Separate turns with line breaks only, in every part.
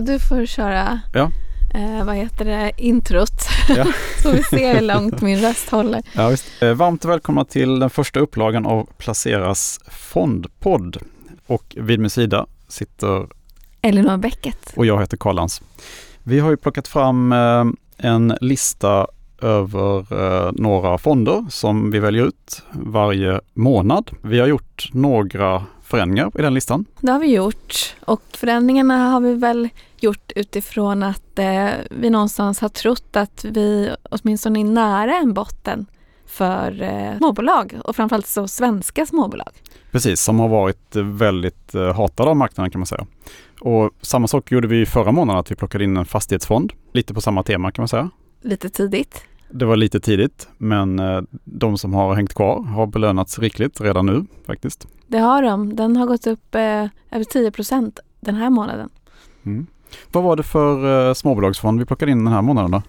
du får köra
Ja.
eh, vad heter det, introt.
Ja.
så vi ser hur långt min röst håller.
Ja, visst. Eh, Varmt välkomna till den första upplagan av Placeras fondpodd. Och vid min sida sitter,
Elinor Bäcket.
och jag heter Karl Lantz. Vi har ju plockat fram eh, en lista över eh, några fonder som vi väljer ut varje månad. Vi har gjort några förändringar i den listan.
Det har vi gjort och förändringarna har vi väl gjort utifrån att eh, vi någonstans har trott att vi åtminstone är nära en botten för eh, småbolag och framförallt så svenska småbolag.
Precis, som har varit eh, väldigt eh, hatade av marknaden kan man säga. Och samma sak gjorde vi förra månaden, att vi plockade in en fastighetsfond. Lite på samma tema kan man säga.
Lite tidigt.
Det var lite tidigt, men eh, de som har hängt kvar har belönats rikligt redan nu faktiskt.
Det har de. Den har gått upp eh, över 10 procent den här månaden.
Mm. Vad var det för eh, småbolagsfond vi plockade in den här månaden då?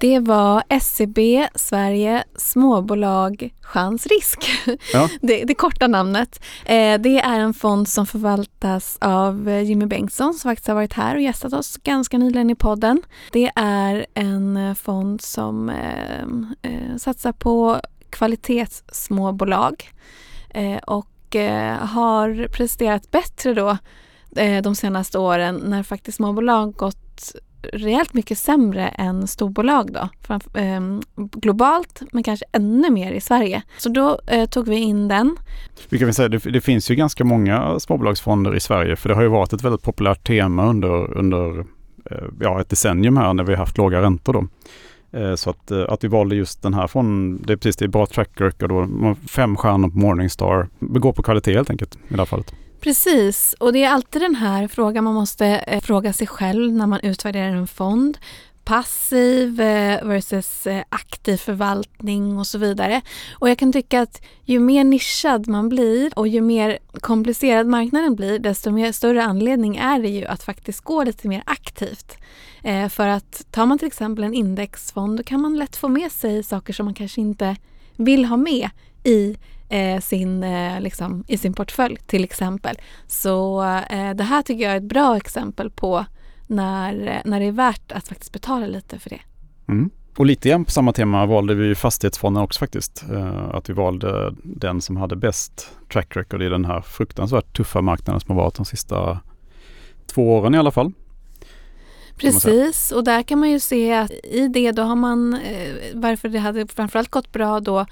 Det var SEB Sverige Småbolag Chans Risk.
Ja.
Det, det korta namnet. Eh, det är en fond som förvaltas av eh, Jimmy Bengtsson som faktiskt har varit här och gästat oss ganska nyligen i podden. Det är en eh, fond som satsar på kvalitetssmåbolag och har presterat bättre då de senaste åren när faktiskt småbolag gått rejält mycket sämre än storbolag då. Framf- eh, globalt men kanske ännu mer i Sverige. Så då eh, tog vi in den.
Vi kan väl säga, det, det finns ju ganska många småbolagsfonder i Sverige, för det har ju varit ett väldigt populärt tema under, under eh, ja, ett decennium här när vi har haft låga räntor då. Eh, Så att, eh, att vi valde just den här fonden, det är precis, det är bra track record och fem stjärnor på Morningstar. Vi går på kvalitet helt enkelt i det här fallet.
Precis, och det är alltid den här frågan man måste eh, fråga sig själv när man utvärderar en fond. Passiv eh, versus eh, aktiv förvaltning och så vidare. Och jag kan tycka att ju mer nischad man blir och ju mer komplicerad marknaden blir desto mer större anledning är det ju att faktiskt gå lite mer aktivt. Eh, för att tar man till exempel en indexfond då kan man lätt få med sig saker som man kanske inte vill ha med i eh, sin, eh, liksom, i sin portfölj till exempel. Så eh, det här tycker jag är ett bra exempel på när, eh, när det är värt att faktiskt betala lite för det.
Mm. Och lite grann på samma tema valde vi fastighetsfonden också faktiskt. Eh, Att vi valde den som hade bäst track record i den här fruktansvärt tuffa marknaden som har varit de sista två åren i alla fall.
Precis, och där kan man ju se att i det då har man, eh, varför det hade framförallt gått bra då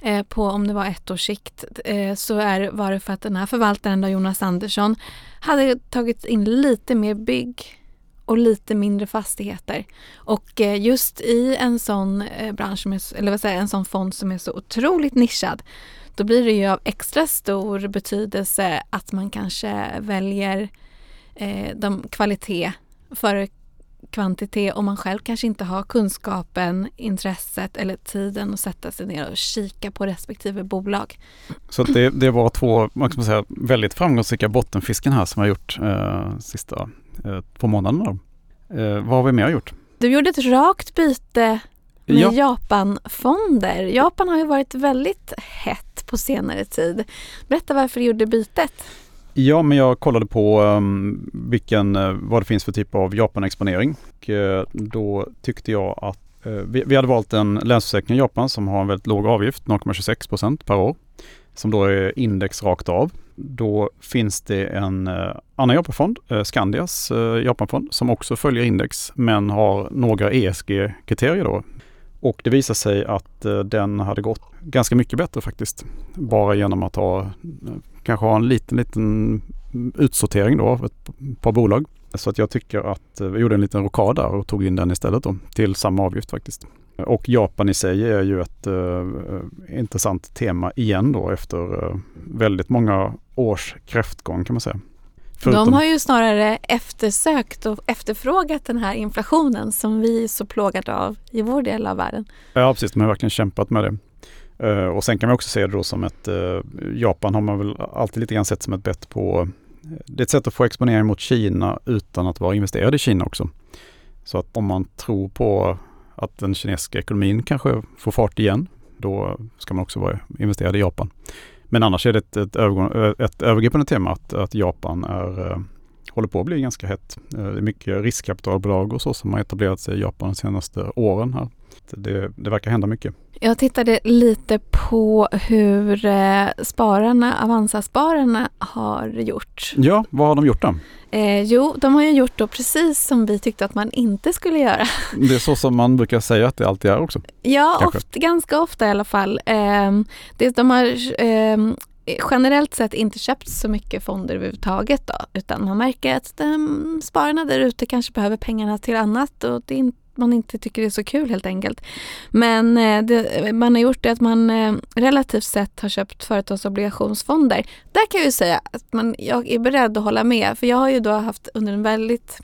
eh, på om det var ett års sikt eh, så är, var det för att den här förvaltaren då, Jonas Andersson hade tagit in lite mer bygg och lite mindre fastigheter. Och eh, just i en sån eh, bransch, som är, eller vad säger jag, en sån fond som är så otroligt nischad då blir det ju av extra stor betydelse att man kanske väljer eh, de kvalitet före kvantitet om man själv kanske inte har kunskapen, intresset eller tiden att sätta sig ner och kika på respektive bolag.
Så det, det var två man kan säga, väldigt framgångsrika bottenfisken här som jag har gjort eh, sista eh, två månaderna. Eh, vad har vi mer gjort?
Du gjorde ett rakt byte med
Ja.
Japanfonder. Japan har ju varit väldigt hett på senare tid. Berätta varför du gjorde bytet.
Ja, men jag kollade på um, vilken, eh, vad det finns för typ av Japan-exponering. Och, uh, då tyckte jag att uh, vi, vi hade valt en länsförsäkring i Japan som har en väldigt låg avgift, 0,26 procent per år. Som då är index rakt av. Då finns det en uh, annan Japanfond, Skandias Japanfond, som också följer index men har några ESG-kriterier då. Och det visade sig att eh, den hade gått ganska mycket bättre faktiskt. Bara genom att ha, eh, kanske ha en liten, liten utsortering då av ett par bolag. Så att jag tycker att eh, vi gjorde en liten rokad där och tog in den istället då till samma avgift faktiskt. Och Japan i sig är ju ett eh, intressant tema igen då efter eh, väldigt många års kräftgång kan man säga.
De har ju snarare eftersökt och efterfrågat den här inflationen som vi är så plågade av i vår del av världen.
Ja precis, de har verkligen kämpat med det. Eh, och sen kan man också se det då som ett, eh, Japan har man väl alltid lite grann sett som ett bett på, det är ett sätt att få exponering mot Kina utan att vara investerad i Kina också. Så att om man tror på att den kinesiska ekonomin kanske får fart igen, då ska man också vara investerad i Japan. Men annars är det ett, ett, övergång, eh, ett övergripande tema att, att Japan är, eh, håller på att bli ganska hett. Eh, det är mycket riskkapitalbolag och så som har etablerat sig i Japan de senaste åren här. Det, det verkar hända mycket.
Jag tittade lite på hur eh, spararna, Avanza-spararna har gjort.
Ja, vad har de gjort då?
Eh, jo, de har ju gjort då precis som vi tyckte att man inte skulle göra.
Det är så som man brukar säga att det alltid är också.
Ja, ofta, ganska ofta i alla fall. Eh, det, de har eh, generellt sett inte köpt så mycket fonder överhuvudtaget då, utan man märker att de, spararna där ute kanske behöver pengarna till annat och det är man inte tycker det är så kul helt enkelt. Men eh, det, man har gjort det att man eh, relativt sett har köpt företagsobligationsfonder. Där kan jag ju säga att man, jag är beredd att hålla med för jag har ju då haft under en väldigt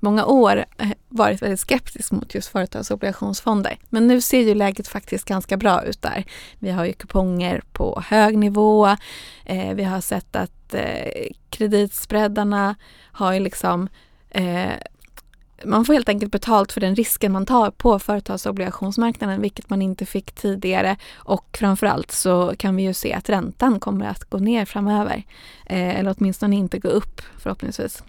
många år eh, varit väldigt skeptisk mot just företagsobligationsfonder. Men nu ser ju läget faktiskt ganska bra ut där. Vi har ju kuponger på hög nivå. Eh, vi har sett att eh, kreditspreadarna har ju liksom eh, man får helt enkelt betalt för den risken man tar på företagsobligationsmarknaden, vilket man inte fick tidigare. Och framförallt så kan vi ju se att räntan kommer att gå ner framöver. Eh, eller åtminstone inte gå upp förhoppningsvis.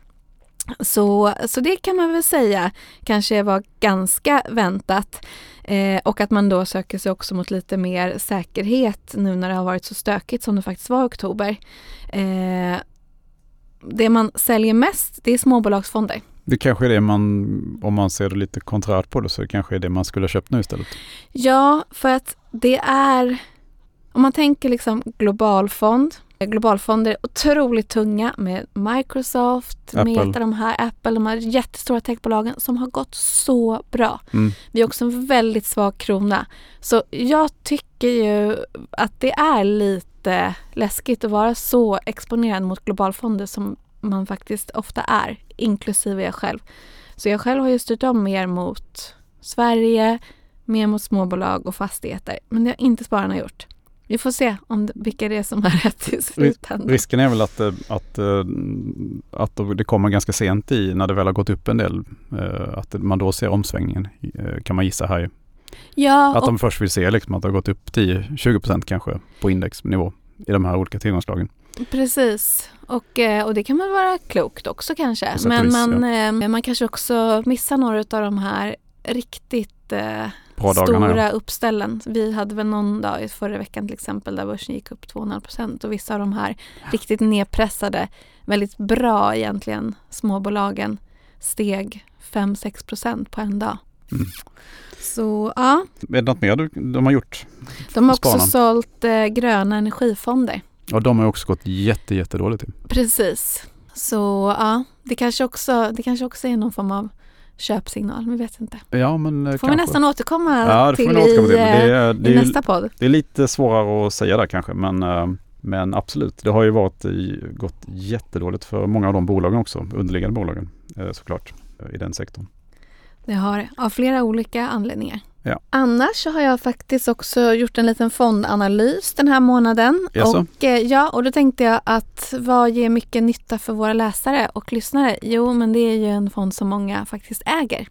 Så, så det kan man väl säga kanske var ganska väntat. Eh, och att man då söker sig också mot lite mer säkerhet nu när det har varit så stökigt som det faktiskt var i oktober. Eh, det man säljer mest det är småbolagsfonder.
Det kanske är det man, om man ser det lite konträrt på det, så det kanske är det man skulle ha köpt nu istället.
Ja, för att det är, om man tänker liksom globalfond, globalfonder är otroligt tunga med Microsoft,
Apple.
Meta, de här, Apple, de här jättestora techbolagen som har gått så bra.
Mm.
Vi har också en väldigt svag krona. Så jag tycker ju att det är lite läskigt att vara så exponerad mot globalfonder som man faktiskt ofta är, inklusive jag själv. Så jag själv har ju styrt om mer mot Sverige, mer mot småbolag och fastigheter. Men det har inte spararna gjort. Vi får se om vilka det är som har rätt i slutändan.
Risken är väl att, eh, att, eh, att det kommer ganska sent i när det väl har gått upp en del. Eh, att man då ser omsvängningen kan man gissa här.
Ja,
att de först vill se liksom att det har gått upp 10-20% kanske på indexnivå i de här olika tillgångslagen.
Precis. Och, och det kan väl vara klokt också kanske. Men man, ja. man kanske också missar några av de här riktigt
Bra
stora
dagarna, ja.
uppställen. Vi hade väl någon dag i förra veckan till exempel där börsen gick upp 2,5 procent och vissa av de här riktigt nedpressade, väldigt bra egentligen, småbolagen steg 5-6 procent på en dag.
Mm.
Så ja.
Är det något mer de har gjort?
De har också Sparna. sålt eh, gröna energifonder.
Ja, de har också gått jätte, jättedåligt.
Precis. Så ja, det kanske, också, det kanske också är någon form av köpsignal, vi vet inte.
Ja, men
får
kanske.
vi nästan återkomma
ja,
till,
återkomma till. Det är,
i, det är, i nästa podd.
Det är lite svårare att säga där kanske, men, men absolut. Det har ju varit, gått jättedåligt för många av de bolagen också, underliggande bolagen såklart, i den sektorn.
Det har det, av flera olika anledningar.
Ja.
Annars så har jag faktiskt också gjort en liten fondanalys den här månaden.
Yes.
Och, eh, ja, och då tänkte jag att vad ger mycket nytta för våra läsare och lyssnare? Jo, men det är ju en fond som många faktiskt äger.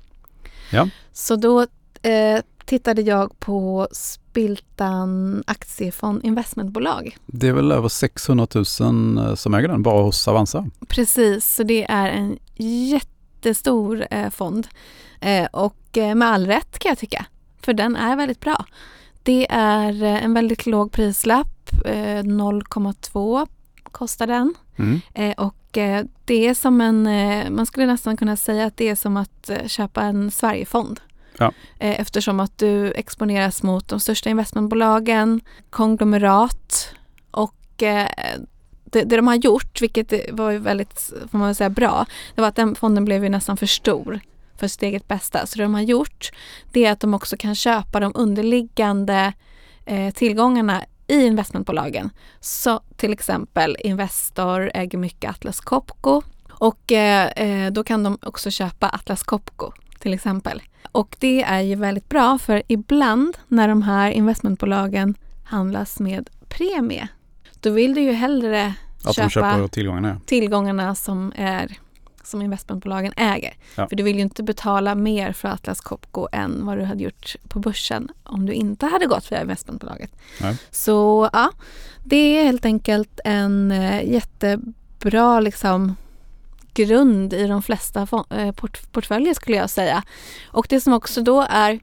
Ja.
Så då eh, tittade jag på Spiltan Aktiefond Investmentbolag.
Det är väl över 600 000 som äger den bara hos Avanza?
Precis, så det är en jättestor eh, fond. Eh, och eh, med all rätt kan jag tycka för den är väldigt bra. Det är eh, en väldigt låg prislapp, 0,2 kostar den.
Mm.
Och det är som en, man skulle nästan kunna säga att det är som att köpa en Sverigefond.
Ja.
Eftersom att du exponeras mot de största investmentbolagen, konglomerat och det, det de har gjort, vilket var väldigt, får man säga, bra, det var att den fonden blev ju nästan för stor för sitt eget bästa. Så det de har gjort det är att de också kan köpa de underliggande eh, tillgångarna i investmentbolagen. Så till exempel Investor äger mycket Atlas Copco och eh, då kan de också köpa Atlas Copco till exempel. Och det är ju väldigt bra för ibland när de här investmentbolagen handlas med premie då vill du ju hellre
att
köpa
de köper tillgångarna.
tillgångarna som är som investmentbolagen äger.
Ja.
För du vill ju inte betala mer för Atlas Copco än vad du hade gjort på börsen om du inte hade gått via investmentbolaget.
Nej.
Så ja, det är helt enkelt en eh, jättebra liksom grund i de flesta eh, port portföljer skulle jag säga. Och det som också då är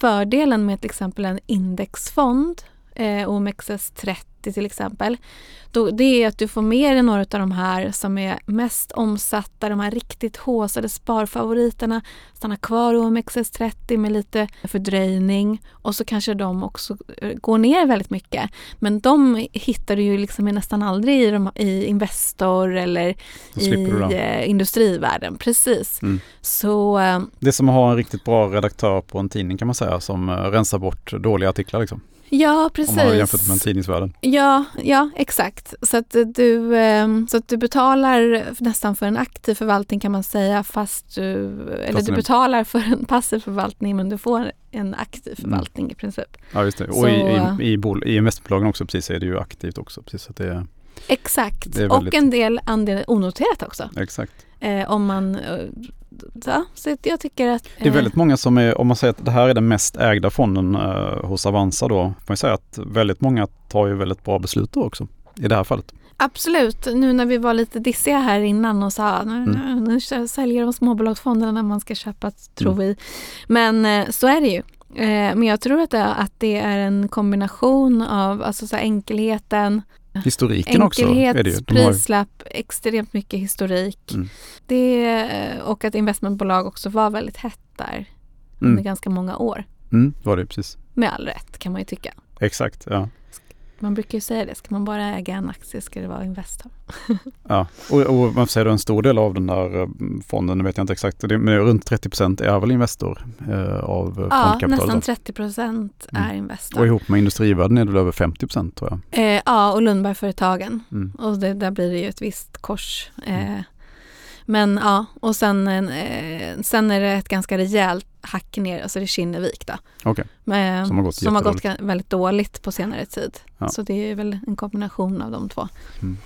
fördelen med till exempel en indexfond, eh, OMXS30 till exempel, då, det är att du får med dig några av de här som är mest omsatta, de här riktigt håsade sparfavoriterna stannar kvar i OMXS30 med lite fördröjning och så kanske de också eh, går ner väldigt mycket. Men de hittar du ju liksom nästan aldrig i, de, i Investor eller i eh, industrivärlden. Precis. Mm. Så,
eh, det är som att ha en riktigt bra redaktör på en tidning kan man säga som eh, rensar bort dåliga artiklar. Liksom.
Ja, precis. Om man har
jämfört med tidningsvärlden.
Ja, ja exakt. Så att, du, ehm, så att du betalar nästan för en aktiv förvaltning kan man säga fast du, eller du betalar för en passiv förvaltning men du får en aktiv mm. förvaltning mm. i princip.
Ja, just det. Och så, i, i, i, i investmentbolagen också precis är det ju aktivt också. Precis, att det,
exakt, väldigt... och en del andel onoterat också.
Exakt.
Eh, om man eh, ja, så jag tycker att...
Det är väldigt många som är, om man säger att det här är den mest ägda fonden eh, hos Avanza då, får man säga att väldigt många tar ju väldigt bra beslut då också i det här fallet.
Absolut, nu när vi var lite dissiga här innan och sa nu, mm. nu, nu säljer de småbolagsfonderna när man ska köpa, tror mm. vi. Men eh, så är det ju. Eh, men jag tror att det, att det är en kombination av alltså så enkelheten,
Historiken också. Är
det ju. Prislapp, extremt mycket historik. Mm. Det, och att investmentbolag också var väldigt hett där under mm. ganska många år.
Mm, var det precis.
Med all rätt kan man ju tycka.
Exakt, ja.
Man brukar ju säga det, ska man bara äga en aktie ska det vara Investor.
ja, och, och man får säga att en stor del av den där eh, fonden, nu vet jag inte exakt, men runt 30 procent är väl Investor eh, av
fondkapitalet? Ja, nästan 30 procent är mm. Investor.
Och ihop med Industrivärden är det väl över 50 procent tror
jag. Eh, ja, och Lundbergföretagen. Mm. Och det, där blir det ju ett visst kors. Eh, mm. Men ja, och sen, eh, sen är det ett ganska rejält hack ner, alltså det är Kinnevik då.
Okay.
Eh, som har gått, som har gått väldigt dåligt på senare tid. Ja. Så det är väl en kombination av de två. Mm.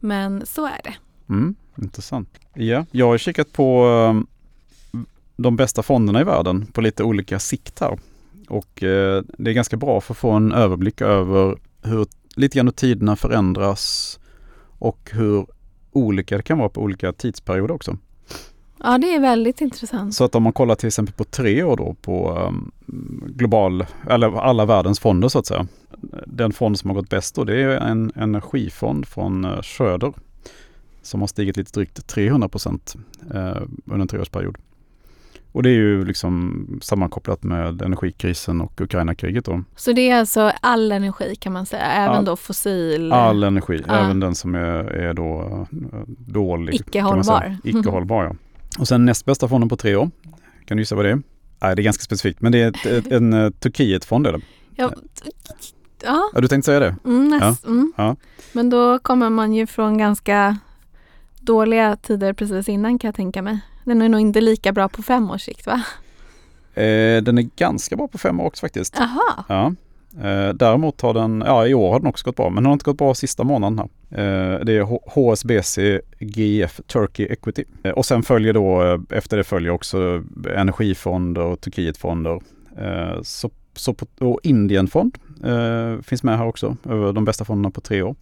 Men så är det.
Mm, intressant. Ja, jag har kikat på um, de bästa fonderna i världen på lite olika sikt här. Och eh, det är ganska bra för att få en överblick över hur lite grann hur tiderna förändras och hur olika det kan vara på olika tidsperioder också.
Ja, det är väldigt intressant.
Så att om man kollar till exempel på tre år då på um, global, eller alla världens fonder så att säga. Den fond som har gått bäst då det är en energifond från uh, Schröder som har stigit lite drygt 300 procent uh, under en treårsperiod. Och det är ju liksom sammankopplat med energikrisen och Ukraina-kriget då.
Så det är alltså all energi kan man säga, även all, då fossil?
All energi, ja. även den som är, är då eh, dålig.
Icke hållbar.
Icke hållbar ja. Och sen näst bästa fonden på tre år. Kan du gissa vad det är? Nej, det är ganska specifikt, men det är ett, ett, en uh, Turkiet-fond är det.
Ja. Ja.
ja, du tänkte säga det?
Mm, näst, ja. Mm. ja. Men då kommer man ju från ganska dåliga tider precis innan kan jag tänka mig. Den är nog inte lika bra på fem års sikt va?
Eh, den är ganska bra på fem år också faktiskt.
Aha.
Ja. Eh, däremot har den, ja i år har den också gått bra, men den har inte gått bra sista månaden här. Eh, det är HSBC GF Turkey Equity. Eh, och sen följer då, eh, efter det följer också energifonder och Turkietfonder. Eh, så, så på, och Indienfond finns med här också, över de bästa fonderna på tre år.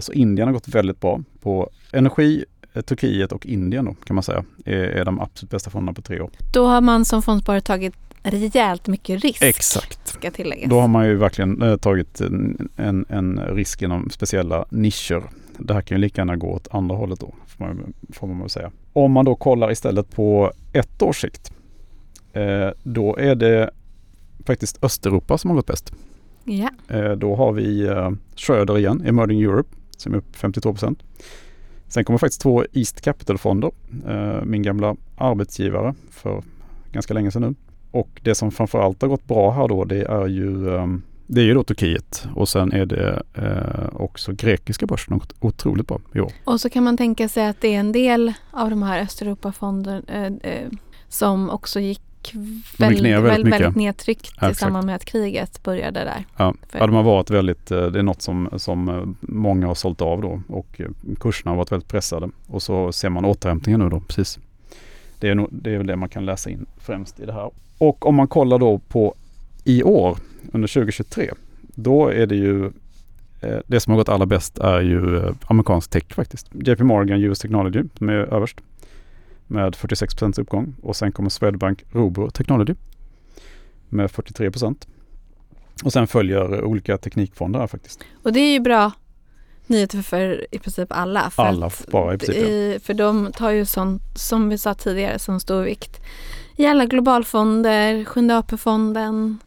Så Indien har gått väldigt bra på energi, Turkiet och Indien då, kan man säga är, är de absolut bästa fonderna på tre år.
Då har man som fondsparare tagit rejält mycket risk.
Exakt.
Ska tilläggas.
Då har man ju verkligen eh, tagit en, en risk inom speciella nischer. Det här kan ju lika gärna gå åt andra hållet då, får man, får man säga. Om man då kollar istället på ett års sikt, eh, då är det faktiskt Östeuropa som har gått bäst.
Ja.
Eh, då har vi eh, Schröder igen, Emerging Europe, som är upp 52 procent. Sen kommer faktiskt två East Capital-fonder, eh, min gamla arbetsgivare för ganska länge sedan nu. Och det som framförallt har gått bra här då det är ju ehm, det är ju då Turkiet och sen är det eh, också grekiska börsen har gått otroligt bra i år.
Och så kan man tänka sig att det är en del av de här Östeuropafonderna eh, eh, som också gick väldigt, väldigt, väldigt, nedtryckt ja, i samband med att kriget började där.
Ja, För... ja de har varit väldigt, eh, det är något som, som eh, många har sålt av då och eh, kurserna har varit väldigt pressade. Och så ser man återhämtningen nu då, precis. Det är, nog, det är väl det man kan läsa in främst i det här. Och om man kollar då på i år, under 2023, då är det ju det som har gått allra bäst är ju amerikansk tech faktiskt. JP Morgan US Technology som är överst med 46% uppgång och sen kommer Swedbank Robur Technology med 43% Och sen följer olika teknikfonder här faktiskt.
Och det är ju bra nyheter för i princip alla. För
alla bara i princip.
I, för de tar ju sånt, som vi sa tidigare, som stor vikt i alla globalfonder, Sjunde AP-fonden,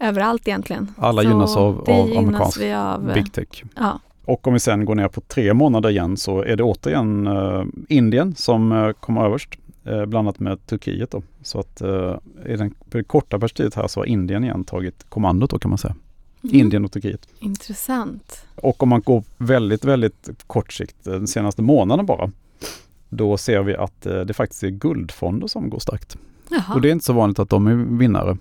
överallt egentligen.
Alla så gynnas av, av amerikansk av, big tech.
Ja.
Och om vi sen går ner på tre månader igen så är det återigen uh, Indien som uh, kommer överst. Uh, blandat med Turkiet då. Så att uh, i den, på det korta perspektivet här så har Indien igen tagit kommandot då kan man säga. Mm. Indien och Turkiet.
Intressant.
Och om man går väldigt, väldigt kort sikt, den senaste månaden bara, då ser vi att det faktiskt är guldfonder som går starkt. Jaha. Och det är inte så vanligt att de är vinnare.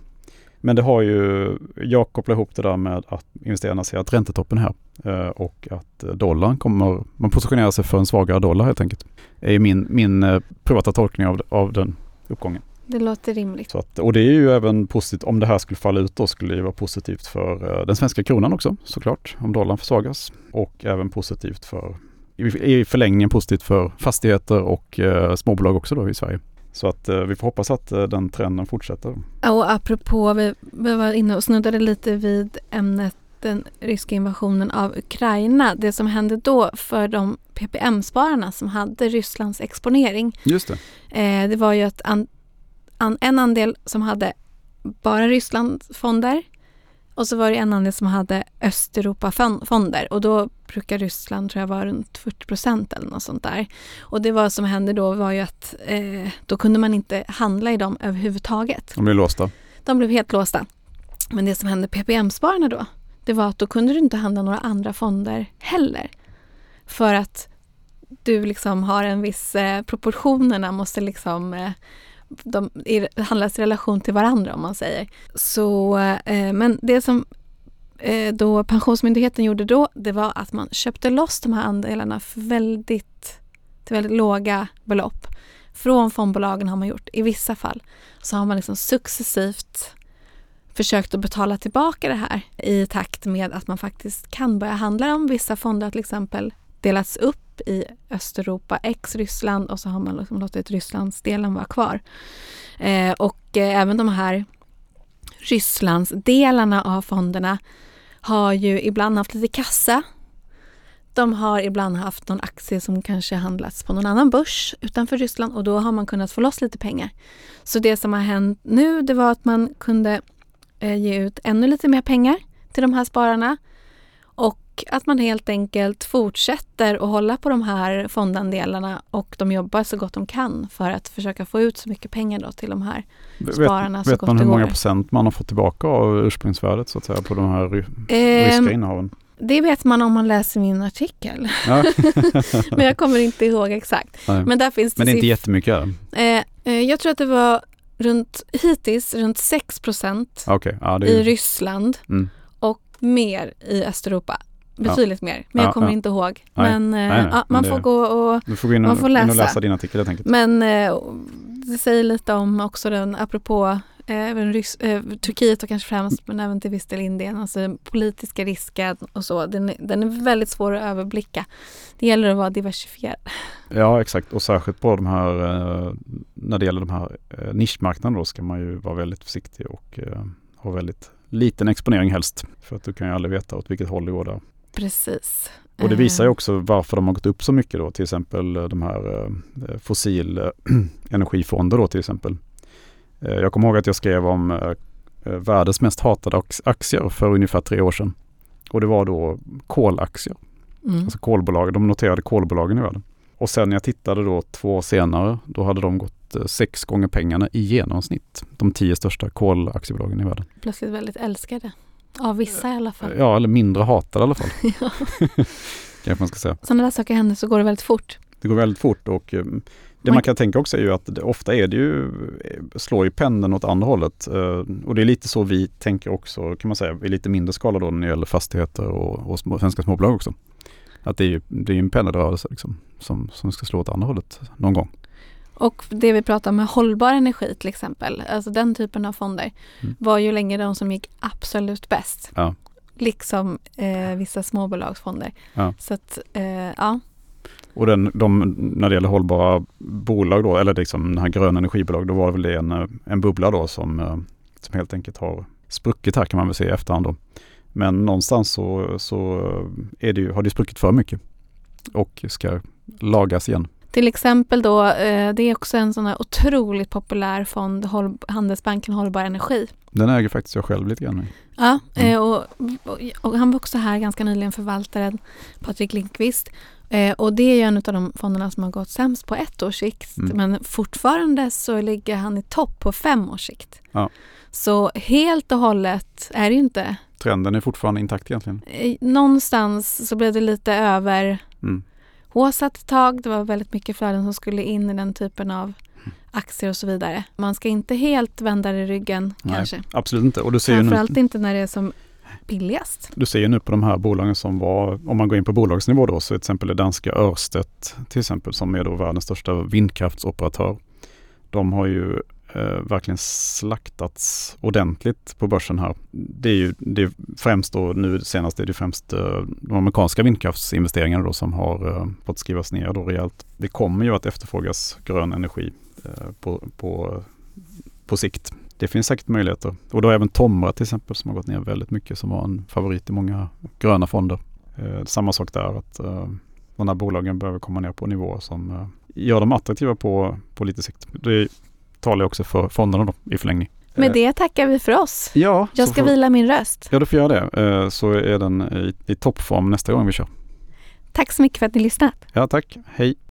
Men det har ju, jag kopplar ihop det där med att investerarna ser att räntetoppen är här eh, och att dollarn kommer, man positionerar sig för en svagare dollar helt enkelt. Det är min, min eh, privata tolkning av, av den uppgången.
Det låter rimligt.
Att, och det är ju även positivt, om det här skulle falla ut då skulle det vara positivt för eh, den svenska kronan också såklart, om dollarn försvagas. Och även positivt för, i förlängningen positivt för fastigheter och eh, småbolag också då i Sverige. Så att eh, vi får hoppas att eh, den trenden fortsätter.
Och apropå, vi, vi var inne och snuddade lite vid ämnet den ryska invasionen av Ukraina. Det som hände då för de PPM-spararna som hade Rysslands exponering.
Just
det. Eh, det var ju att an, an, en andel som hade bara Rysslandsfonder och så var det en andel som hade Östeuropa-fonder och då brukar Ryssland tror jag vara runt 40 procent eller något sånt där. Och det var som hände då var ju att eh, då kunde man inte handla i dem överhuvudtaget.
De blev låsta?
De blev helt låsta. Men det som hände PPM-spararna då, det var att då kunde du inte handla några andra fonder heller. För att du liksom har en viss, eh, proportionerna måste liksom eh, de handlas i relation till varandra om man säger. Så, eh, men det som eh, då Pensionsmyndigheten gjorde då, det var att man köpte loss de här andelarna för väldigt, till väldigt låga belopp. Från fondbolagen har man gjort. I vissa fall så har man liksom successivt försökt att betala tillbaka det här i takt med att man faktiskt kan börja handla om Vissa fonder till exempel delats upp i Östeuropa, ex Ryssland och så har man liksom låtit Rysslandsdelen vara kvar. Eh, och eh, även de här Rysslandsdelarna av fonderna har ju ibland haft lite kassa. De har ibland haft någon aktie som kanske handlats på någon annan börs utanför Ryssland och då har man kunnat få loss lite pengar. Så det som har hänt nu det var att man kunde eh, ge ut ännu lite mer pengar till de här spararna och att man helt enkelt fortsätter att hålla på de här fondandelarna och de jobbar så gott de kan för att försöka få ut så mycket pengar då till de här spararna
vet,
så
vet
gott
man hur många procent man har fått tillbaka av ursprungsvärdet så att säga på de här eh, ryska innehaven?
Det vet man om man läser min artikel. Ja. Men jag kommer inte ihåg exakt.
Nej.
Men där finns det
Men det är inte jättemycket?
Eh, eh, jag tror att det var runt, hittills runt 6 procent
okay. ja,
i Ryssland
mm.
och mer i Östeuropa betydligt ja. mer. Men jag kommer inte ihåg.
Nej.
Men,
nej, nej.
ja, man
men
får gå och,
du får gå in och,
man får läsa.
och läsa din artikel helt enkelt.
Men eh, det säger lite om också den, apropå eh, även Rys eh, Turkiet och kanske främst, men även till viss del Indien, alltså politiska risken och så. Den, den är väldigt svår att överblicka. Det gäller att vara diversifierad.
Ja, exakt. Och särskilt på de här, när det gäller de här nischmarknaderna då ska man ju vara väldigt försiktig och ha väldigt liten exponering helst. För att du kan ju aldrig veta åt vilket håll det går där.
Precis.
Och det visar ju också varför de har gått upp så mycket då, till exempel de här fossil energifonder då till exempel. Jag kommer ihåg att jag skrev om världens mest hatade aktier för ungefär tre år sedan. Och det var då kolaktier. Mm. Alltså kolbolag, de noterade kolbolagen i världen. Och sen när jag tittade då två år senare, då hade de gått sex gånger pengarna i genomsnitt. De tio största kolaktiebolagen i världen.
Plötsligt väldigt älskade. Av vissa i alla fall.
Ja, eller mindre hatade i alla fall. ja. Kanske man ska säga.
Så när det saker händer så går det väldigt fort.
Det går väldigt fort och det man, man kan tänka också är ju att det, ofta är det ju, slår ju pendeln åt andra hållet. Och det är lite så vi tänker också kan man säga i lite mindre skala då när det gäller fastigheter och, och små, svenska småbolag också. Att det är ju det är en pendelrörelse liksom, som, som ska slå åt andra hållet någon gång.
Och det vi pratar om med hållbar energi till exempel, alltså den typen av fonder, mm. var ju länge de som gick absolut bäst.
Ja.
liksom eh, vissa småbolagsfonder.
Ja.
Så att, eh, ja.
Och den, de, när det gäller hållbara bolag då, eller liksom den här gröna energibolag, då var det väl det en, en bubbla då som, eh, som helt enkelt har spruckit här kan man väl säga i efterhand då. Men någonstans så, så är det ju, har det spruckit för mycket och ska lagas igen.
Till exempel då, eh, det är också en sån här otroligt populär fond, Håll, Handelsbanken Hållbar Energi.
Den äger faktiskt jag själv lite grann.
Ja,
Mm.
eh, och, och, och han var också här ganska nyligen, förvaltaren Patrik Lindqvist. Eh, och det är ju en av de fonderna som har gått sämst på ett års sikt.
Mm.
Men fortfarande så ligger han i topp på fem års sikt.
Ja.
Så helt och hållet är det ju inte.
Trenden är fortfarande intakt egentligen.
Eh, Någonstans så blev det lite över
Mm.
Håsat ett tag. Det var väldigt mycket flöden som skulle in i den typen av aktier och så vidare. Man ska inte helt vända det ryggen
Nej,
kanske.
Absolut inte. Och du ser, ju nu,
Framförallt inte när det är som billigast.
du ser ju nu på de här bolagen som var, om man går in på bolagsnivå då, så till exempel det danska Ørsted till exempel som är då världens största vindkraftsoperatör. De har ju Eh, verkligen slaktats ordentligt på börsen här. Det är ju det är främst då, nu senast är det främst eh, de amerikanska vindkraftsinvesteringarna då som har eh, fått skrivas ner då rejält. Det kommer ju att efterfrågas grön energi eh, på, på, på sikt. Det finns säkert möjligheter. Och då även Tomra till exempel som har gått ner väldigt mycket som var en favorit i många gröna fonder. Eh, samma sak där att eh, de här bolagen behöver komma ner på nivåer som eh, gör dem attraktiva på, på lite sikt. Det talar också för fonderna då i förlängning.
Med
Eh,
det tackar vi för oss.
Ja,
Jag ska
får-
vila min röst.
Ja, du får göra det. Eh, Så är den i, i toppform nästa gång vi kör.
Tack så mycket för att ni lyssnat.
Ja, tack. Hej.